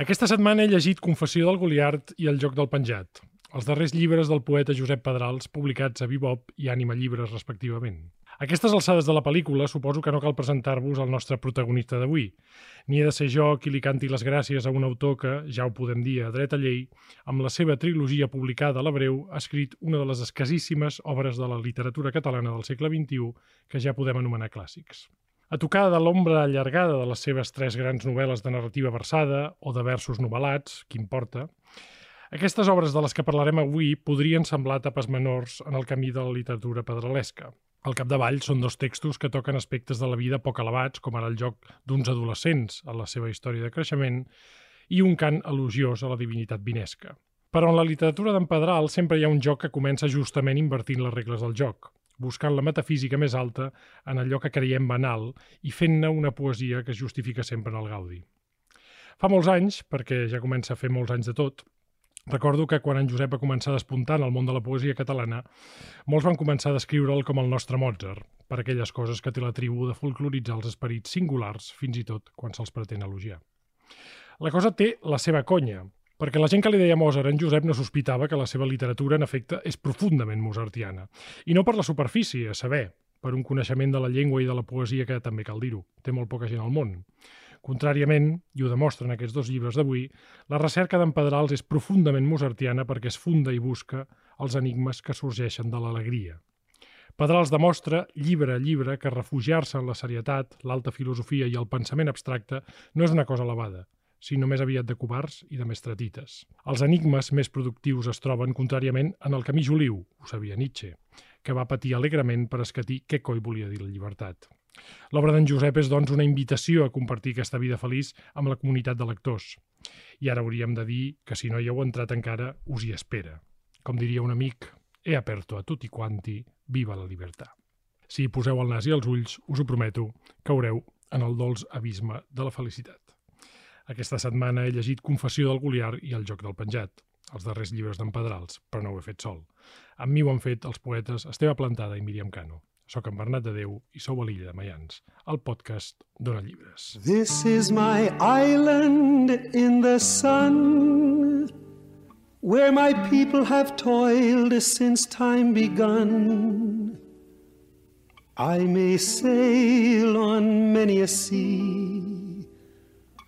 Aquesta setmana he llegit Confessió del Goliard i El joc del penjat, els darrers llibres del poeta Josep Pedrals publicats a Bebop i Ànima Llibres, respectivament. A aquestes alçades de la pel·lícula suposo que no cal presentar-vos el nostre protagonista d'avui. Ni he de ser jo qui li canti les gràcies a un autor que, ja ho podem dir a dreta llei, amb la seva trilogia publicada a l'Hebreu ha escrit una de les escasíssimes obres de la literatura catalana del segle XXI que ja podem anomenar clàssics. A tocar de l'ombra allargada de les seves tres grans novel·les de narrativa versada o de versos novel·lats, qui importa, aquestes obres de les que parlarem avui podrien semblar tapes menors en el camí de la literatura pedralesca. Al capdavall són dos textos que toquen aspectes de la vida poc elevats, com ara el joc d'uns adolescents a la seva història de creixement, i un cant elogiós a la divinitat vinesca. Però en la literatura d'en Pedral sempre hi ha un joc que comença justament invertint les regles del joc buscant la metafísica més alta en allò que creiem banal i fent-ne una poesia que es justifica sempre en el Gaudi. Fa molts anys, perquè ja comença a fer molts anys de tot, recordo que quan en Josep va començar a despuntar en el món de la poesia catalana, molts van començar a descriure'l com el nostre Mozart, per aquelles coses que té la tribu de folcloritzar els esperits singulars, fins i tot quan se'ls pretén elogiar. La cosa té la seva conya, perquè la gent que li deia Mozart en Josep no sospitava que la seva literatura, en efecte, és profundament mozartiana. I no per la superfície, a saber, per un coneixement de la llengua i de la poesia que també cal dir-ho, té molt poca gent al món. Contràriament, i ho demostren aquests dos llibres d'avui, la recerca d'en Pedrals és profundament mozartiana perquè es funda i busca els enigmes que sorgeixen de l'alegria. Pedrals demostra, llibre a llibre, que refugiar-se en la serietat, l'alta filosofia i el pensament abstracte no és una cosa elevada, sinó més aviat de covards i de mestratites. Els enigmes més productius es troben, contràriament, en el camí juliu, ho sabia Nietzsche, que va patir alegrement per escatir què coi volia dir la llibertat. L'obra d'en Josep és, doncs, una invitació a compartir aquesta vida feliç amb la comunitat de lectors. I ara hauríem de dir que si no hi heu entrat encara, us hi espera. Com diria un amic, he aperto a tutti quanti, viva la llibertat. Si hi poseu el nas i els ulls, us ho prometo, caureu en el dolç abisme de la felicitat. Aquesta setmana he llegit Confessió del Goliar i El joc del penjat, els darrers llibres d'en Pedrals, però no ho he fet sol. Amb mi ho han fet els poetes Esteve Plantada i Míriam Cano. Soc en Bernat de Déu i sou a l'illa de Mayans, el podcast Dona Llibres. This is my island in the sun Where my people have toiled since time begun I may sail on many a sea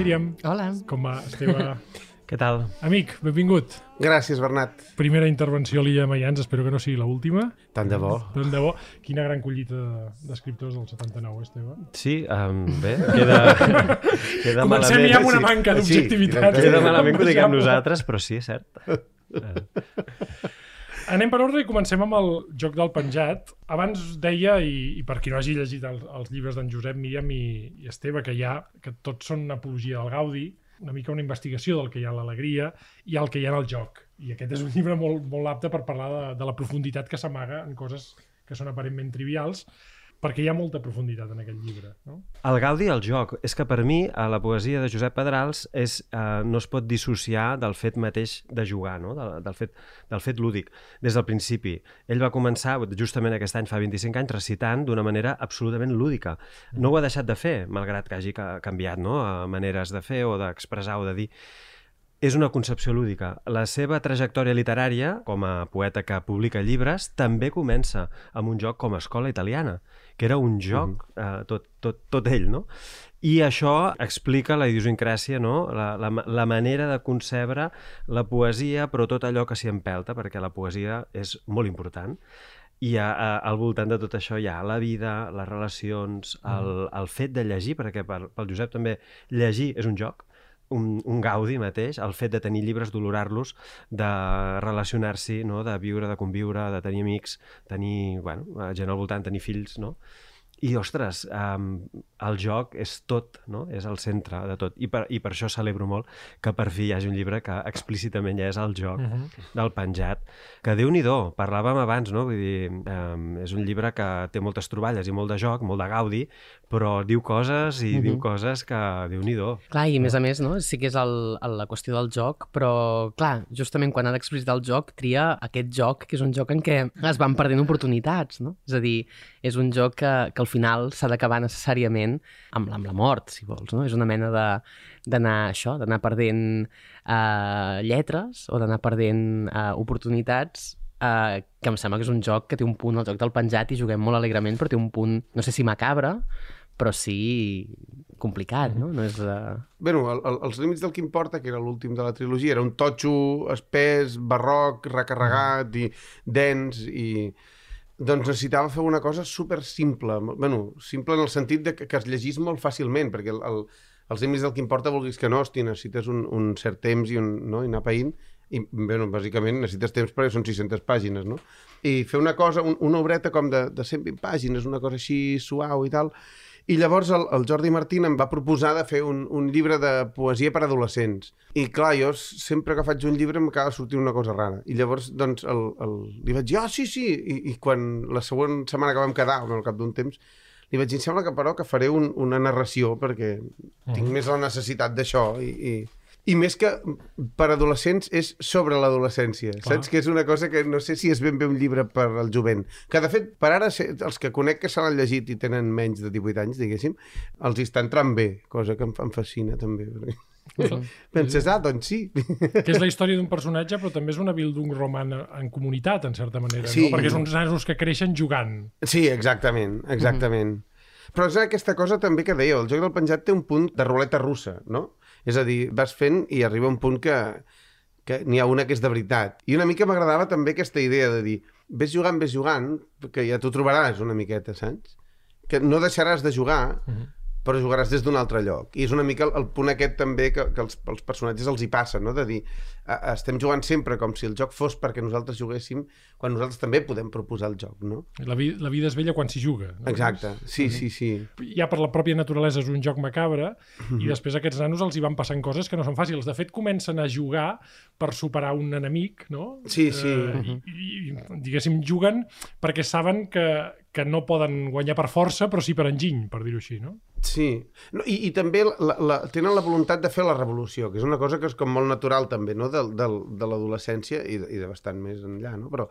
Míriam. Hola. Com va, Esteve? Què tal? Amic, benvingut. Gràcies, Bernat. Primera intervenció a l'Illa de Mayans, espero que no sigui l'última. Tant de bo. Tant de bo. Quina gran collita d'escriptors del 79, Esteve. Sí, um, bé, queda, queda Comencem malament. ja amb una sí. manca Sí, d'objectivitat. queda Queda malament que ho diguem nosaltres, però sí, és cert. Anem per ordre i comencem amb el joc del penjat. Abans deia, i, i per qui no hagi llegit el, els llibres d'en Josep, Míriam i, i Esteve, que hi ha, que tots són una apologia del Gaudi, una mica una investigació del que hi ha a l'alegria i el que hi ha en el joc. I aquest és un llibre molt, molt apte per parlar de, de la profunditat que s'amaga en coses que són aparentment trivials, perquè hi ha molta profunditat en aquest llibre. No? El Gaudi al joc. És que per mi a la poesia de Josep Pedrals és, eh, no es pot dissociar del fet mateix de jugar, no? del, del, fet, del fet lúdic. Des del principi. Ell va començar, justament aquest any, fa 25 anys, recitant d'una manera absolutament lúdica. No ho ha deixat de fer, malgrat que hagi ca- canviat no? maneres de fer o d'expressar o de dir. És una concepció lúdica. La seva trajectòria literària, com a poeta que publica llibres, també comença amb un joc com a Escola Italiana, que era un joc, eh, tot, tot, tot ell, no? I això explica la idiosincràsia, no? la, la, la manera de concebre la poesia, però tot allò que s'hi empelta, perquè la poesia és molt important. I a, a, al voltant de tot això hi ha la vida, les relacions, el, el fet de llegir, perquè per, pel Josep també llegir és un joc, un, un gaudi mateix, el fet de tenir llibres, d'olorar-los, de relacionar-s'hi, no? de viure, de conviure, de tenir amics, tenir bueno, gent al voltant, tenir fills, no? I, ostres, um, el joc és tot, no? És el centre de tot. I per, I per això celebro molt que per fi hi hagi un llibre que explícitament ja és el joc uh Mhm. -huh. del penjat. Que déu nhi parlàvem abans, no? Vull dir, um, és un llibre que té moltes troballes i molt de joc, molt de gaudi, però diu coses i uh -huh. diu coses que déu nhi Clar, i a més a més, no? sí que és el, el, la qüestió del joc, però, clar, justament quan ha d'explicitar el joc, tria aquest joc, que és un joc en què es van perdent oportunitats, no? És a dir, és un joc que, que al final s'ha d'acabar necessàriament amb, amb la mort, si vols, no? És una mena de d'anar això, d'anar perdent uh, lletres o d'anar perdent uh, oportunitats uh, que em sembla que és un joc que té un punt, el joc del penjat, i juguem molt alegrement, però té un punt, no sé si macabre, però sí complicat, no? no és, uh... Bueno, el, el, els límits del que importa, que era l'últim de la trilogia, era un totxo espès, barroc, recarregat i dens i doncs necessitava fer una cosa super simple. bueno, simple en el sentit de que, que es llegís molt fàcilment, perquè el, el, els límits del que importa vulguis que no, hosti, necessites un, un cert temps i, un, no? i anar païnt, i, bueno, bàsicament necessites temps perquè són 600 pàgines, no? I fer una cosa, un, una obreta com de, de 120 pàgines, una cosa així suau i tal, i llavors el, el Jordi Martín em va proposar de fer un, un llibre de poesia per adolescents. I clar, jo sempre que faig un llibre m'acaba sortint una cosa rara. I llavors, doncs, el, el, li vaig dir, ah, oh, sí, sí. I, I quan la següent setmana que vam quedar, al cap d'un temps, li vaig dir, em sembla que però que faré un, una narració perquè tinc més la necessitat d'això i, i, i més que per adolescents és sobre l'adolescència, saps? Que és una cosa que no sé si és ben bé un llibre per al jovent. Que, de fet, per ara, els que conec que se l'han llegit i tenen menys de 18 anys, diguéssim, els hi està entrant bé, cosa que em, em fascina, també. Perquè... Penses, ah, doncs sí. Que és la història d'un personatge, però també és una bildung roman en comunitat, en certa manera, Sí. no? Perquè són uns nanos que creixen jugant. Sí, exactament, exactament. Mm -hmm. Però és aquesta cosa també que deia, el joc del penjat té un punt de ruleta russa, no? És a dir, vas fent i arriba un punt que, que n'hi ha una que és de veritat. I una mica m'agradava també aquesta idea de dir, ves jugant, ves jugant, que ja t'ho trobaràs una miqueta, saps? Que no deixaràs de jugar, uh -huh. Però jugaràs des d'un altre lloc. I és una mica el, el punt aquest també que, que els, els personatges els hi passa, no? De dir, a, estem jugant sempre com si el joc fos perquè nosaltres juguéssim, quan nosaltres també podem proposar el joc, no? La, vi la vida és vella quan s'hi juga. No? Exacte, sí, sí, sí. Ja per la pròpia naturalesa és un joc macabre i després aquests nanos els hi van passant coses que no són fàcils. De fet, comencen a jugar per superar un enemic, no? Sí, sí. Eh, i, i, diguéssim, juguen perquè saben que, que no poden guanyar per força, però sí per enginy, per dir-ho així, no? Sí, no, i, i també la, la, tenen la voluntat de fer la revolució, que és una cosa que és com molt natural també, no? de, de, de l'adolescència i, de, i de bastant més enllà, no? Però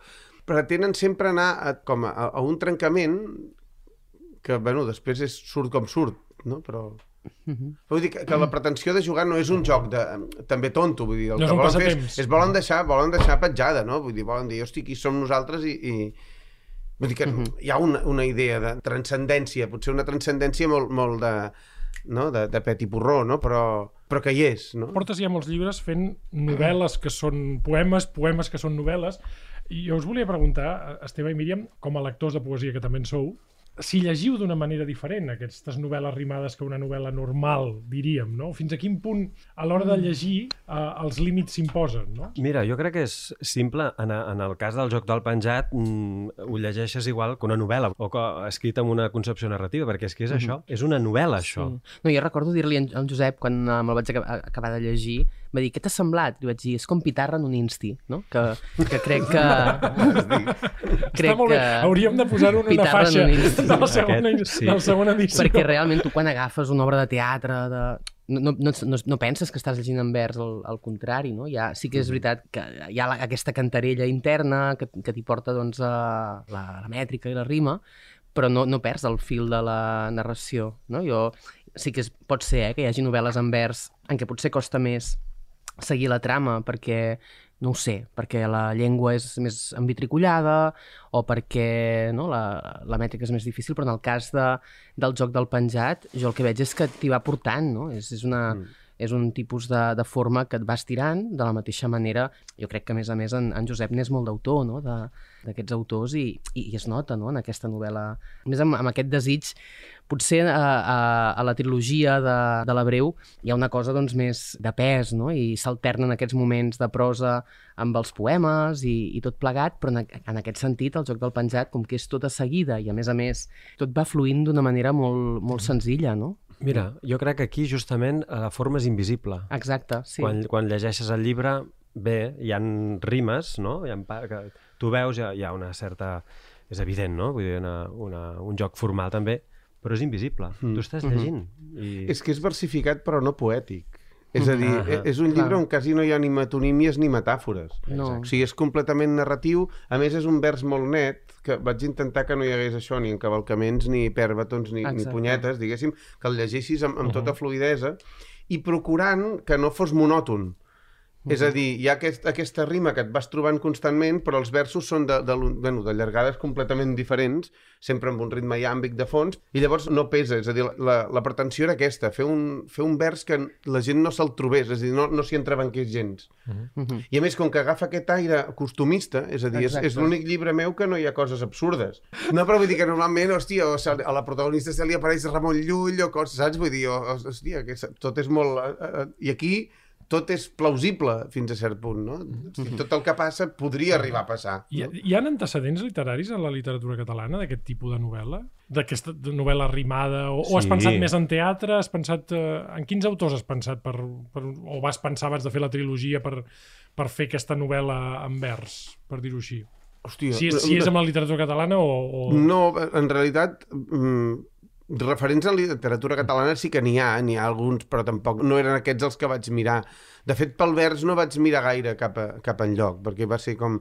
pretenen sempre anar a, com a, a un trencament que, bueno, després és, surt com surt, no? Però... Vull dir que, que la pretensió de jugar no és un joc de, també tonto, vull dir, el No que volen fer és, és volen deixar, volen deixar petjada, no? Vull dir, volen dir, hosti, qui som nosaltres i, i, Vull dir que uh -huh. hi ha una, una idea de transcendència, potser una transcendència molt, molt de, no? de, de pet i porró, no? però, però que hi és. No? Portes ja molts llibres fent novel·les que són poemes, poemes que són novel·les, i jo us volia preguntar, Esteve i Míriam, com a lectors de poesia que també en sou, si llegiu d'una manera diferent aquestes novel·les rimades que una novel·la normal, diríem, no? Fins a quin punt, a l'hora de llegir, eh, els límits s'imposen, no? Mira, jo crec que és simple. En, en el cas del joc del penjat, mm, ho llegeixes igual que una novel·la, o que escrita amb una concepció narrativa, perquè és que és això, és una novel·la, això. Sí. No, jo recordo dir-li al Josep, quan eh, me'l vaig acabar, acabar de llegir, va dir, què t'ha semblat? Li vaig dir, és com pitarra en un insti, no? Que, que crec que... Està molt bé. Hauríem de posar-ho en una faixa en un insti. De la segona, Aquest, sí. de la segona edició. Perquè realment tu quan agafes una obra de teatre, de... No, no, no, no, no penses que estàs llegint en vers, al, al contrari, no? Ja, sí que és veritat que hi ha la, aquesta cantarella interna que, que t'hi porta doncs, a la, la mètrica i la rima, però no, no perds el fil de la narració, no? Jo, sí que es, pot ser eh, que hi hagi novel·les en vers en què potser costa més seguir la trama perquè, no ho sé, perquè la llengua és més envitricollada o perquè no, la, la mètrica és més difícil, però en el cas de, del joc del penjat, jo el que veig és que t'hi va portant, no? És, és una... Mm. És un tipus de, de forma que et vas tirant de la mateixa manera. Jo crec que, a més a més, en, en Josep n'és molt d'autor, no?, d'aquests autors i, i, i es nota no? en aquesta novel·la. A més, amb, amb aquest desig, potser a, a, a la trilogia de, de l'Abreu hi ha una cosa doncs, més de pes no? i s'alternen aquests moments de prosa amb els poemes i, i tot plegat, però en, en aquest sentit el joc del penjat, com que és tota seguida i a més a més tot va fluint d'una manera molt, molt senzilla, no? Mira, jo crec que aquí justament la forma és invisible. Exacte, sí. Quan, quan llegeixes el llibre, bé, hi han rimes, no? Hi ha que tu veus, hi ha, hi ha una certa... És evident, no? Vull dir, una, una, un joc formal també, però és invisible. Mm. Tu estàs llegint. I... És que és versificat però no poètic. És a dir, Ahà. és un llibre Clar. on quasi no hi ha ni metonímies ni metàfores. No. O sigui, és completament narratiu. A més, és un vers molt net, que vaig intentar que no hi hagués això, ni encavalcaments, ni pèrbatons, ni, ni punyetes, diguéssim, que el llegessis amb, amb tota fluidesa, i procurant que no fos monòton. És a dir, hi ha aquest, aquesta rima que et vas trobant constantment, però els versos són de, de, bueno, de llargades completament diferents, sempre amb un ritme iàmbic de fons, i llavors no pesa. És a dir, la, la pretensió era aquesta, fer un, fer un vers que la gent no se'l trobés, és a dir, no, no s'hi entrebanqués gens. Mhm. I a més, com que agafa aquest aire costumista, és a dir, és, Exacte. és l'únic llibre meu que no hi ha coses absurdes. No, però vull dir que normalment, hòstia, o se- a la protagonista se li apareix Ramon Llull o coses, saps? Vull dir, o, hòstia, que tot és molt... eh, eh, I aquí tot és plausible fins a cert punt, no? O sigui, tot el que passa podria arribar a passar. Hi, ha- hi ha antecedents literaris a la literatura catalana d'aquest tipus de novel·la? D'aquesta novel·la rimada? O, o has Sí. pensat més en teatre? Has pensat, eh, en quins autors has pensat? Per, per, o vas pensar abans de fer la trilogia per, per fer aquesta novel·la en vers, per dir-ho així? Hòstia, Si és, si és amb la literatura catalana o... o... No, en realitat, mm, referents a literatura catalana sí que n'hi ha, n'hi ha alguns, però tampoc no eren aquests els que vaig mirar. De fet, pel vers no vaig mirar gaire cap, a, cap enlloc, perquè va ser com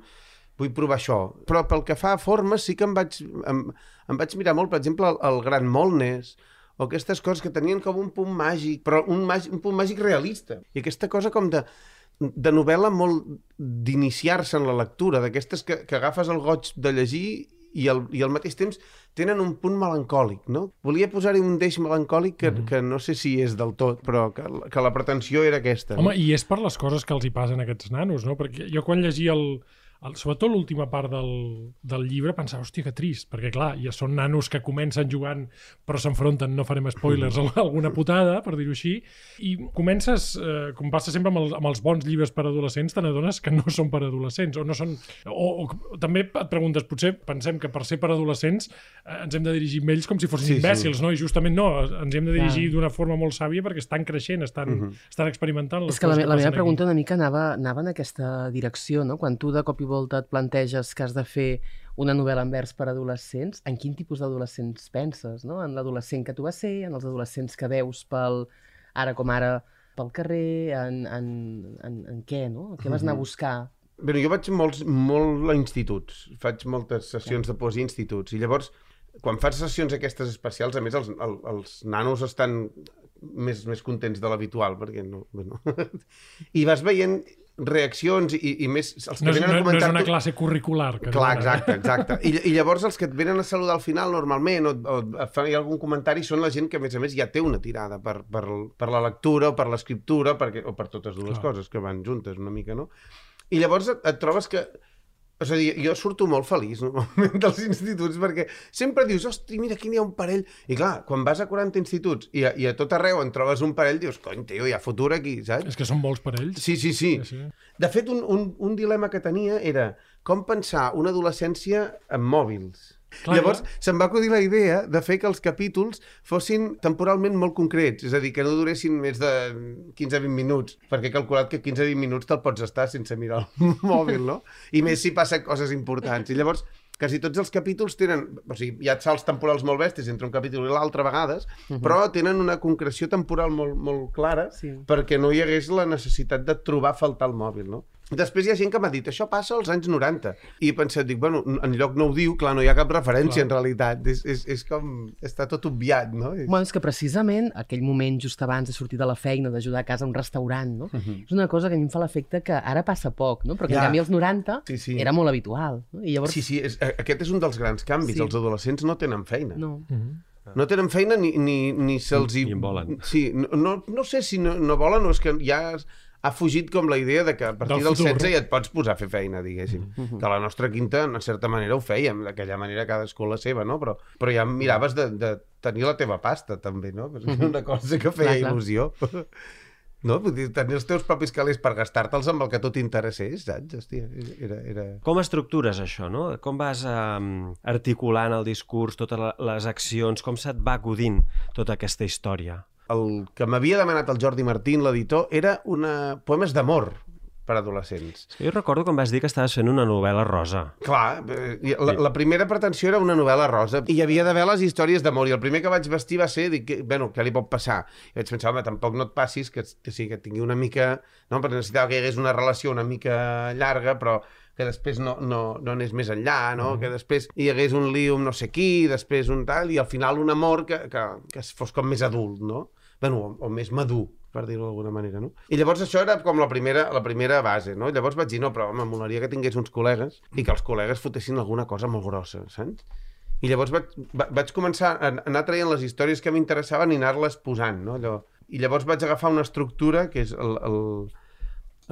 vull provar això. Però pel que fa a formes sí que em vaig, em, em vaig mirar molt, per exemple, el, el Gran Molnes, o aquestes coses que tenien com un punt màgic, però un, màgic, un punt màgic realista. I aquesta cosa com de, de novel·la molt d'iniciar-se en la lectura, d'aquestes que, que agafes el goig de llegir i al, i al mateix temps tenen un punt melancòlic, no? Volia posar-hi un deix melancòlic que, mm. que no sé si és del tot, però que, que la pretensió era aquesta. Home, no? i és per les coses que els hi passen a aquests nanos, no? Perquè jo quan llegia el, el sobretot l'última part del, del llibre pensava, hòstia, que trist, perquè clar, ja són nanos que comencen jugant però s'enfronten, no farem spoilers, a alguna putada, per dir-ho així, i comences, eh, com passa sempre amb, el, amb els bons llibres per adolescents, te n'adones que no són per adolescents, o no són... O, o també et preguntes, potser pensem que per ser per adolescents eh, ens hem de dirigir amb ells com si fossin Sí, sí, sí. imbècils, no? I justament no, ens hem de dirigir d'una forma molt sàvia perquè estan creixent, estan, uh -huh. estan experimentant les És que la, la meva aquí. pregunta una mica anava, anava en aquesta direcció, no? Quan tu de cop i volta et planteges que has de fer una novel·la en vers per adolescents, en quin tipus d'adolescents penses, no? En l'adolescent que tu vas ser, en els adolescents que veus pel, ara com ara, pel carrer, en, en, en, en què, no? Què vas anar a buscar? Bé, jo vaig molts, molt a instituts, faig moltes sessions de poesia a instituts, i llavors, quan fas sessions aquestes especials, a més, els, el, els nanos estan més, més contents de l'habitual, perquè no... Bueno. I vas veient reaccions i, i més... Els que No és, venen no, a no és comentar una classe curricular. Que Clar, exacte, exacte. I, I llavors els que et venen a saludar al final normalment o, o et fan algun comentari són la gent que a més a més ja té una tirada per, per, per la lectura o per l'escriptura perquè, o per totes dues Clar. coses que van juntes una mica, no? I llavors et, et trobes que és a dir, jo surto molt feliç normalment dels instituts perquè sempre dius, hosti, mira, aquí n'hi ha un parell. I clar, quan vas a 40 instituts i a, i a tot arreu en trobes un parell, dius, cony, tio, hi ha futur aquí, saps? És que són molts per ells. Sí, sí, sí. sí, sí. De fet, un, un, un dilema que tenia era com pensar una adolescència amb mòbils. Clar, Llavors, clar. se'm va acudir la idea de fer que els capítols fossin temporalment molt concrets, és a dir, que no duressin més de 15-20 minuts, perquè he calculat que 15-20 minuts te'l pots estar sense mirar el mòbil, no? I més si passen coses importants. I llavors, quasi tots els capítols tenen... O sigui, hi ha salts temporals molt bèsties entre un capítol i l'altre a vegades, uh -huh. però tenen una concreció temporal molt, molt clara Sí. perquè no hi hagués la necessitat de trobar a faltar el mòbil, no? Després hi ha gent que m'ha dit, això passa als anys 90. I he pensat, dic, bueno, en lloc no ho diu, clar, no hi ha cap referència Clar. en realitat. És, és, és com... està tot obviat, no? Bueno, és que precisament aquell moment just abans de sortir de la feina, d'ajudar a casa a un restaurant, no? és una cosa que a mi em fa l'efecte que ara passa poc, no? però que Ja. en canvi als 90 Sí, sí. era molt habitual. No? I llavors, Sí, sí, és, aquest és un dels grans canvis. Sí. Els adolescents no tenen feina. no. Mhm. No tenen feina ni, ni, ni se'ls hi... Ni en volen. Sí, no, no, no sé si no, no volen o és que ja ha fugit com la idea de que a partir Del del, futur. 16 ja et pots posar a fer feina, diguéssim. Que a la nostra quinta, en certa manera, ho fèiem, d'aquella manera cadascú la seva, no? Però, però ja miraves de, de tenir la teva pasta, també, no? Perquè era una cosa que feia Clar, clar. il·lusió. No? Vull dir, tenir els teus propis calés per gastar-te'ls amb el que a tu t'interessés, saps? Hòstia, era, era... Com estructures això, no? Com vas um, articulant el discurs, totes les accions, com se't va acudint tota aquesta història? El que m'havia demanat el Jordi Martín, l'editor, era una... poemes d'amor per adolescents. Jo recordo quan vas dir que estaves fent una novel·la rosa. Clar, eh, la, la primera pretensió era una novel·la rosa i hi havia d'haver les històries d'amor i el primer que vaig vestir va ser, dic, que, bueno, què li pot passar? I vaig pensar, home, tampoc no et passis que, que sí, que tingui una mica... No, perquè necessitava que hi hagués una relació una mica llarga, però que després no, no, no anés més enllà, no? Mm. que després hi hagués un lío amb no sé qui, després un tal, i al final un amor que, que, que fos com més adult, no? Bueno, o, o més madur, per dir-ho d'alguna manera, no? I llavors això era com la primera, la primera base, no? Llavors vaig dir, no, però home, molaria que tingués uns col·legues i que els col·legues fotessin alguna cosa molt grossa, saps? I llavors vaig, va- vaig començar a anar traient les històries que m'interessaven i anar-les posant, no? Allò... I llavors vaig agafar una estructura, que és el, el,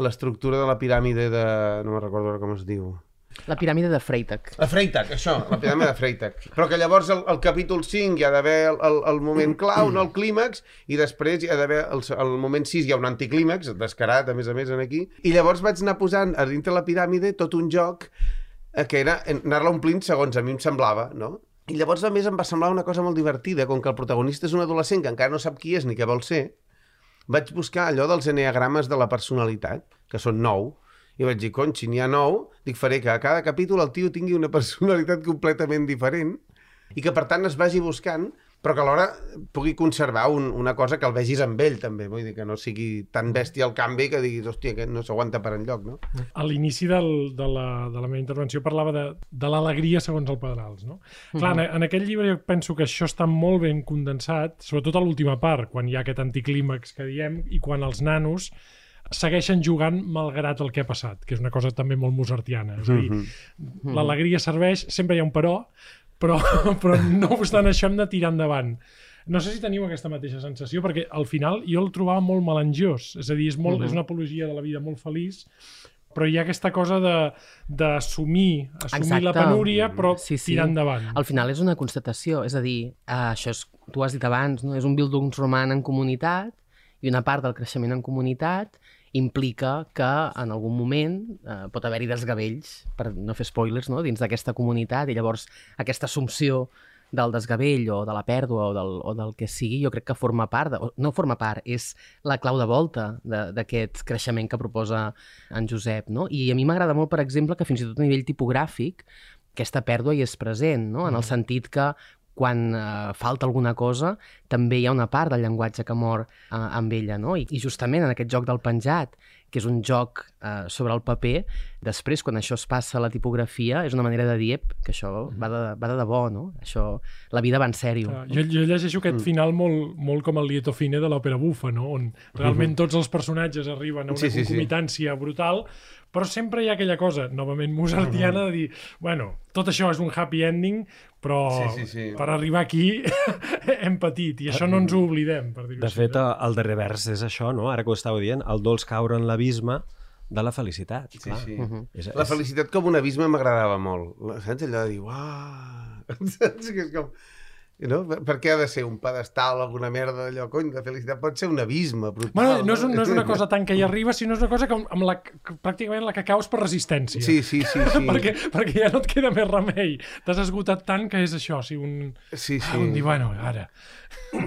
l'estructura de la piràmide de... no me'n recordo ara com es diu. La piràmide de Freytag. La Freytag, això, la piràmide de Freytag. Però que llavors el, el capítol 5 hi ha d'haver el, el, el moment clau, no el clímax, i després hi ha d'haver el, el moment 6 hi ha un anticlímax, descarat, a més a més, en aquí. I llavors vaig anar posant a dintre la piràmide tot un joc eh, que era anar-la omplint segons a mi em semblava, no? I llavors, a més, em va semblar una cosa molt divertida, com que el protagonista és un adolescent que encara no sap qui és ni què vol ser, vaig buscar allò dels eneagrames de la personalitat, que són nou, i vaig dir, cony, si n'hi ha nou, dic, faré que a cada capítol el tio tingui una personalitat completament diferent i que, per tant, es vagi buscant, però que alhora pugui conservar un, una cosa que el vegis amb ell, també. Vull dir, que no sigui tan bèstia el canvi que diguis, hòstia, que no s'aguanta per enlloc, no? A l'inici del, de, la, de la meva intervenció parlava de, de l'alegria segons el Pedrals, no? Clar, en, en aquest llibre jo penso que això està molt ben condensat, sobretot a l'última part, quan hi ha aquest anticlímax que diem, i quan els nanos segueixen jugant malgrat el que ha passat, que és una cosa també molt mozartiana. És a dir, l'alegria serveix, sempre hi ha un però, però, però no obstant això hem de tirar endavant. No sé si teniu aquesta mateixa sensació, perquè al final jo el trobava molt melangiós, és a dir, és, molt, és una apologia de la vida molt feliç, però hi ha aquesta cosa de- d'assumir assumir la penúria, però Sí, sí. tirar endavant. Al final és una constatació, és a dir, eh, això és, tu has dit abans, no? és un Bildungsroman en comunitat i una part del creixement en comunitat implica que en algun moment eh, pot haver-hi desgavells, per no fer spoilers, no? dins d'aquesta comunitat i llavors aquesta assumpció del desgavell o de la pèrdua o del, o del que sigui, jo crec que forma part, de, no forma part, és la clau de volta de- d'aquest creixement que proposa en Josep. No? I a mi m'agrada molt, per exemple, que fins i tot a nivell tipogràfic aquesta pèrdua hi és present, no? en el sentit que quan eh, falta alguna cosa, també hi ha una part del llenguatge que mor eh, amb ella, no? I, I justament en aquest joc del penjat, que és un joc eh, sobre el paper, després, quan això es passa a la tipografia, és una manera de dir "Ep, que això va de, va de debò, no? Això, la vida va en sèrio. Ah, jo, jo llegeixo aquest final molt, molt com el lieto fine de l'òpera bufa, no? on realment tots els personatges arriben a una Sí, sí, sí. concomitància brutal, però sempre hi ha aquella cosa, novament mozartiana, de dir, bueno, tot això és un happy ending, però Sí, sí, sí. per arribar aquí hem patit, i això no ens ho oblidem, per De així. fet, el darrer vers és això, no? Ara que ho estàveu dient, el dolç caure en l'abisme de la felicitat. Sí, clar. sí. És, La és- felicitat com un abisme m'agradava molt. La- Saps allò de dir, uah... Saps que és com... No? Per- què ha de ser un pedestal, alguna merda d'allò? Cony, la felicitat pot ser un abisme brutal. Bueno, no és, un, no és una cosa tant que hi arriba, sinó és una cosa que, amb la, que pràcticament la que caus per resistència. Sí, sí, sí, sí. perquè, perquè ja no et queda més remei. T'has esgotat tant que és això, sigui, un, Sí, ah, un dir, sí. bueno, ara...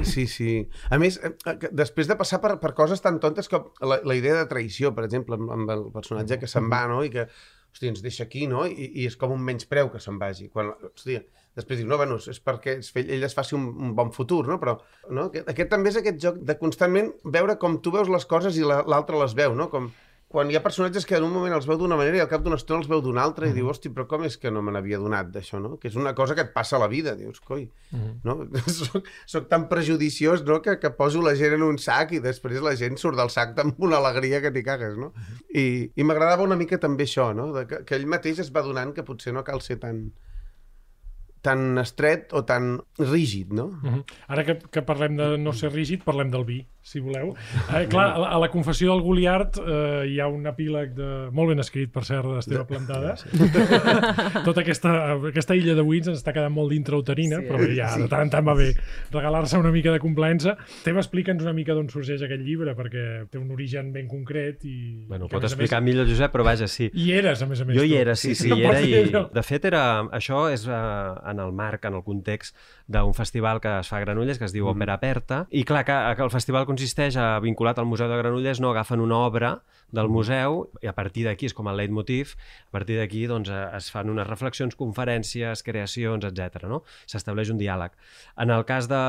Sí, sí. A més, eh, eh, després de passar per, per coses tan tontes com la, la idea de traïció, per exemple, amb, amb el personatge que se'n va, no?, i que, hòstia, ens deixa aquí, no?, i, i és com un menyspreu que se'n vagi. Quan, hòstia, després diu, no, bueno, és perquè ell es faci un, un bon futur, no?, però no? Aquest, aquest també és aquest joc de constantment veure com tu veus les coses i la- l'altre les veu, no?, com quan hi ha personatges que en un moment els veu d'una manera i al cap d'una estona els veu d'una altra i diu, hosti, però com és que no me n'havia donat d'això, no? Que és una cosa que et passa a la vida, dius, coi, no? soc, soc tan prejudiciós, no?, que, que poso la gent en un sac i després la gent surt del sac amb una alegria que t'hi cagues, no? I, i m'agradava una mica també això, no?, de que, que ell mateix es va donant que potser no cal ser tan tan estret o tan rígid, no? Uh -huh. Ara que, que parlem de no ser rígid, parlem del vi, si voleu. Eh, clar, a, a la confessió del Goliart eh, hi ha un epíleg de... molt ben escrit, per cert, d'Esteve Plantada. Sí. Tota aquesta, aquesta illa de buits ens està quedant molt d'intrauterina, sí, però bé, ja sí. de tant en tant va bé regalar-se una mica de complaença. Teva, explica'ns una mica d'on sorgeix aquest llibre, perquè té un origen ben concret i... Bueno, i pot explicar més, millor Josep, però vaja, sí. I eres, a més a més. Jo hi era, sí, sí, No hi era i... allò. De fet, era... això és uh, en el marc, en el context d'un festival que es fa a Granollers, que es diu Mm-hmm. Òpera Aperta, i clar, que, que el festival consisteix a, vinculat al Museu de Granollers, no agafen una obra del museu i a partir d'aquí és com el leitmotiv, a partir d'aquí doncs, eh, es fan unes reflexions, conferències, creacions, etc. no? S'estableix un diàleg. En el cas de,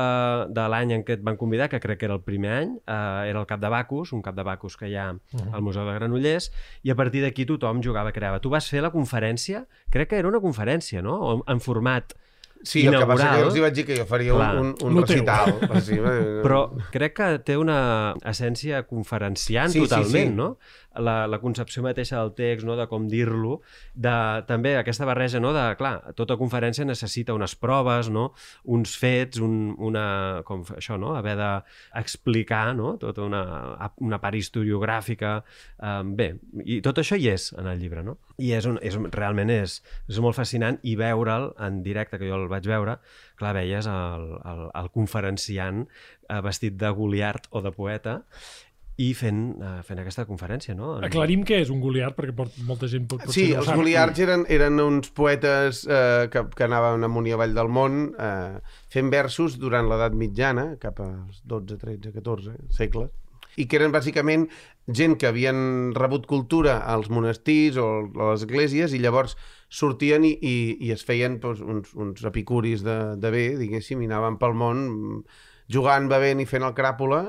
de l'any en què et van convidar, que crec que era el primer any, eh, era el Cap de Bacus, un Cap de Bacus que hi ha al Museu de Granollers, i a partir d'aquí tothom jugava, creava. Tu vas fer la conferència, crec que era una conferència, no? En format Sí, el que passa que inaugural, jo els hi vaig dir que jo faria Clar. un, un, teu. recital. Però crec que té una essència conferenciant Sí, sí, totalment, sí. no? La, la concepció mateixa del text, no? de com dir-lo, de també aquesta barreja, no? de, clar, tota conferència necessita unes proves, no? uns fets, un, una, com això, no? haver d'explicar no? tota una, una part historiogràfica. Um, bé, i tot això hi és en el llibre, no? I és un, és, realment és, és molt fascinant i veure'l en directe, que jo el vaig veure, clar, veies el, el, el conferenciant eh, vestit de Goliart o de poeta i fent, eh, fent aquesta conferència, no? En- Aclarim què és un Goliart, perquè pot, molta gent pot, potser Sí, no els sap. Goliards eren, eren uns poetes eh, que, que anaven amunt i avall del món eh, fent versos durant l'edat mitjana, cap als 12, 13, 14 segles, i que eren bàsicament gent que havien rebut cultura als monestirs o a les esglésies i llavors sortien i, i, i es feien doncs, uns, uns epicuris de, de bé, diguéssim, i anaven pel món jugant, bevent i fent el cràpula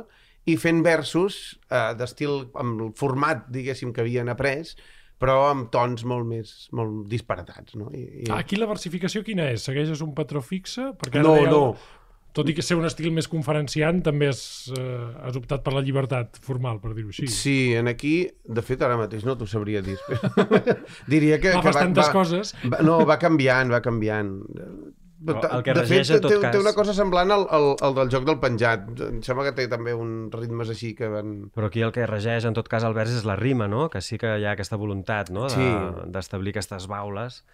i fent versos eh, d'estil, amb el format, diguéssim, que havien après, però amb tons molt més molt disparatats, no? I, i... Aquí la versificació quina és? Segueixes un patró fixe? Perquè ara no, deia- no. Tot i que ser un estil més conferenciant, també has, eh, has optat per la llibertat formal, per dir-ho així. Sí, en aquí, de fet, ara mateix no t'ho sabria dir. Diria que... Clar, que fas tantes coses. Va, no, va canviant, va canviant. Però Ta- el que de fet, en tot té, cas- té una cosa semblant al, al, al del joc del penjat. Em sembla que té també uns ritmes així que van... Però aquí el que regeix, en tot cas, el vers és la rima, no? Que sí que hi ha aquesta voluntat, no? De- Sí. D'establir aquestes baules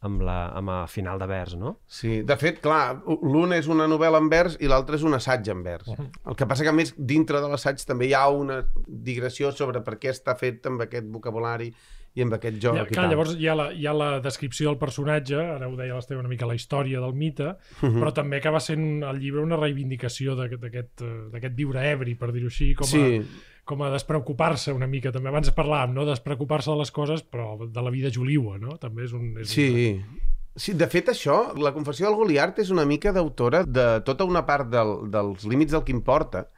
amb, la, amb el final de vers, no? Sí, de fet, clar, l'un és una novel·la en vers i l'altre és un assaig en vers. El que passa que, a més, dintre de l'assaig també hi ha una digressió sobre per què està fet amb aquest vocabulari i amb aquest joc Ja, i clar, tal. llavors hi ha, la, hi ha la descripció del personatge, ara ho deia l'Esteve una mica, la història del mite, Mhm. però també acaba sent el llibre una reivindicació d'aquest eh, d'aquest viure ebri, per dir-ho així, com a, Sí, com a despreocupar-se una mica. També abans parlàvem, no?, despreocupar-se de les coses, però de la vida juliua, no? També és un... És sí. Sí, de fet, això, la confessió del Goliart és una mica d'autora de tota una part del, dels límits del que importa,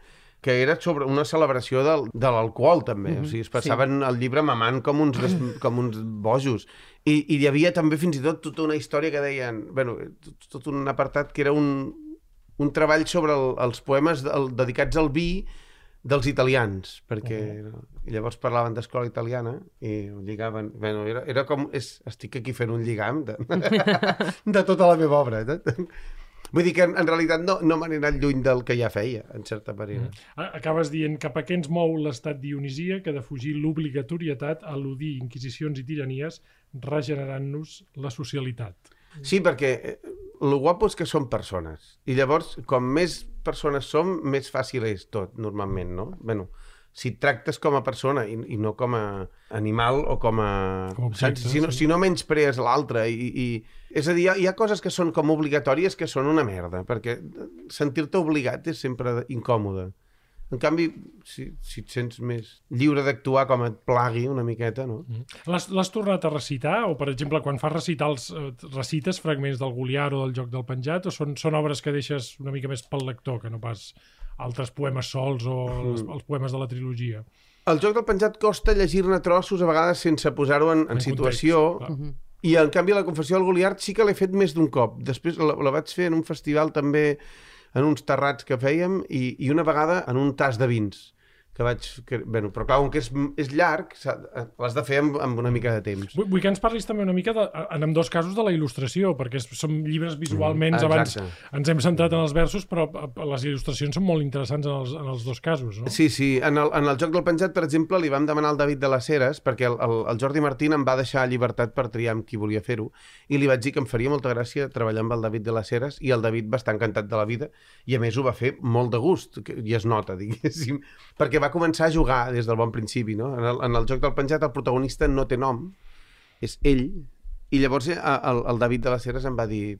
que era sobre una celebració del, de l'alcohol, també. O sigui, es passaven sí. el llibre mamant com uns, des, com uns bojos. I, I hi havia també fins i tot tota una història que deien... bueno, tot, tot un apartat que era un, un treball sobre el, els poemes del, dedicats al vi dels italians, perquè i llavors parlaven d'escola italiana i ho lligaven... Bueno, era, era com... És, estic aquí fent un lligam de, de tota la meva obra. Eh? Vull dir que en, en realitat no, no m'han anat lluny del que ja feia, en certa manera. A- Acabes dient cap a què ens mou l'estat dionisia que defugir l'obligatorietat, eludir inquisicions i tiranies, regenerant-nos la socialitat. Sí, perquè eh, el guapo és que som persones. I llavors, com més persones som, més fàcil és tot, normalment, no? Bueno, si et tractes com a persona i, i no com a animal o com a... Com objecte, saps? Si no, sí. si no menysprees l'altre i, i... És a dir, hi ha, hi ha coses que són com obligatòries que són una merda, perquè sentir-te obligat és sempre incòmode. En canvi, si, si et sents més lliure d'actuar com et plagui una miqueta, no? L'has l'has tornat a recitar? O, per exemple, quan fas recitals, eh, recites fragments del Goliar o del Joc del Penjat? O són, són obres que deixes una mica més pel lector, que no pas altres poemes sols o els, els poemes de la trilogia? El joc del penjat costa llegir-ne trossos a vegades sense posar-ho en, en, En situació context, clar. i en canvi la confessió del Goliart sí que l'he fet més d'un cop. Després la, la vaig fer en un festival també en uns terrats que fèiem i, i una vegada en un tas de vins que vaig... Que, bueno, però clar, com que és, és llarg, s'ha- l'has de fer amb, amb una mica de temps. Vull, vull que ens parlis també una mica, de, en ambdós casos, de la il·lustració, perquè són llibres visualment, Mm, abans ens hem centrat en els versos, però eh, les il·lustracions són molt interessants en els, en els dos casos, no? Sí, sí. En el, en el joc del penjat, per exemple, li vam demanar al David de les Heres, perquè el, el, el Jordi Martín em va deixar llibertat per triar amb qui volia fer-ho, i li vaig dir que em faria molta gràcia treballar amb el David de les Heres, i el David va estar encantat de la vida, i a més ho va fer molt de gust, que, i es nota, diguéssim, perquè va començar a jugar des del bon principi, no? En el, en el joc del penjat el protagonista no té nom, és ell, i llavors eh, el, el David de les Heres em va dir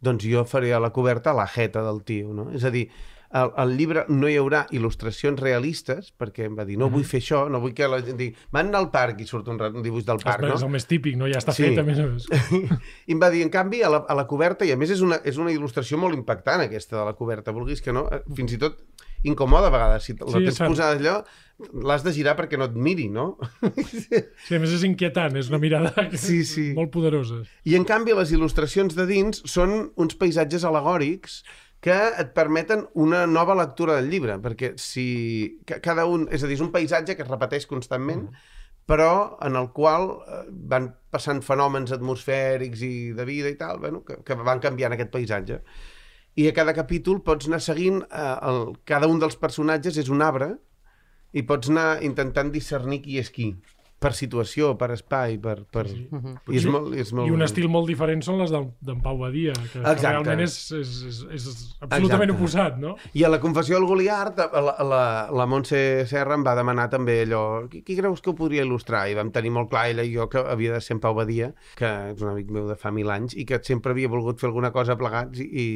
doncs jo faré a la coberta la jeta del tio, no? És a dir, al, al llibre no hi haurà il·lustracions realistes, perquè em va dir, no vull fer això, no vull que la gent digui, van anar al parc i surt un, un dibuix del És, parc, és no? el més típic, no? Ja està Sí. fet, a més a més. I em va dir, en canvi, a la, a la coberta, i a més és una, és una il·lustració molt impactant aquesta de la coberta, vulguis que no, eh, fins i tot incomoda a vegades, si la Sí, tens cert. posada allò, l'has de girar perquè no et miri, no? Sí, a més és inquietant, és una mirada Sí, sí. molt poderosa. I en canvi les il·lustracions de dins són uns paisatges alegòrics que et permeten una nova lectura del llibre, perquè si ca- cada un, és a dir, és un paisatge que es repeteix constantment, però en el qual eh, van passant fenòmens atmosfèrics i de vida i tal, bueno, que, que van canviant aquest paisatge. I a cada capítol pots anar seguint, eh, el, cada un dels personatges és un arbre i pots anar intentant discernir qui és qui, per situació, per espai, per... per... Sí, I és molt, és molt I un estil molt diferent són les d'en Pau Badia, que, que realment és, és, és, és absolutament Exacte. oposat, no? I a la confessió del Goliart, la, la, la Montse Serra em va demanar també allò, qui, qui creus que ho podria il·lustrar? I vam tenir molt clar, ella i jo, que havia de ser en Pau Badia, que és un amic meu de fa mil anys, i que sempre havia volgut fer alguna cosa plegats i, i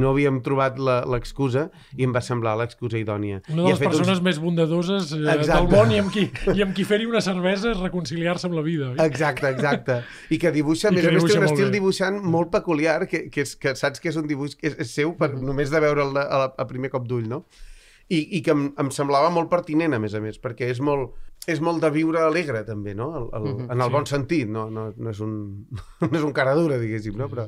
no havíem trobat la- l'excusa i em va semblar l'excusa idònia. Una I de les persones més bondadoses eh, del món i amb qui, i amb qui fer-hi una cervesa és reconciliar-se amb la vida. Oi? Exacte, exacte. I que dibuixa, a I més que a més, té un estil bé. dibuixant molt peculiar, que, que, és, que saps que és un dibuix que és, és seu per, només de veure'l a, la- a primer cop d'ull, no? I, i que em, em semblava molt pertinent, a més a més, perquè és molt, és molt de viure alegre, també, no? El, el, en el sí. bon sentit, no, no, no, és un, no és un cara dura, diguéssim, no? Però,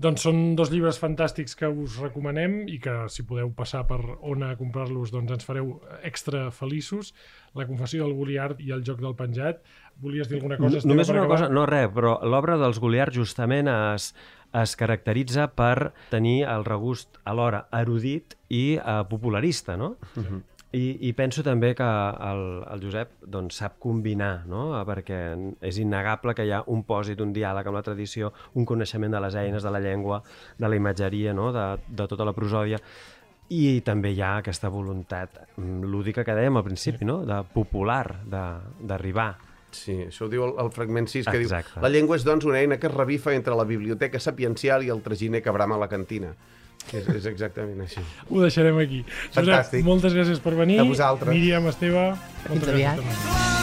Doncs són dos llibres fantàstics que us recomanem i que si podeu passar per on a comprar-los doncs ens fareu extra feliços. La confessió del Goliard i el joc del penjat. Volies dir alguna cosa? Esteve, Només una acabar? cosa, no res, però l'obra dels Goliard justament es, es caracteritza per tenir el regust alhora erudit i eh, popularista, no? I, I penso també que el, el Josep doncs, sap combinar, no? perquè és innegable que hi ha un pòsit, un diàleg amb la tradició, un coneixement de les eines, de la llengua, de la imatgeria, no? de, de tota la prosòdia, i també hi ha aquesta voluntat mm, lúdica que dèiem al principi, no? de popular, de- d'arribar. sí, això ho diu el, el fragment 6, que Exacte. diu la llengua és, doncs, una eina que es revifa entre la biblioteca sapiencial i el traginer que brama a la cantina. És, és exactament així. Ho deixarem aquí. Fantàstic. Josep, moltes gràcies per venir. A vosaltres. Míriam, Esteve, moltes Fins gràcies aviat.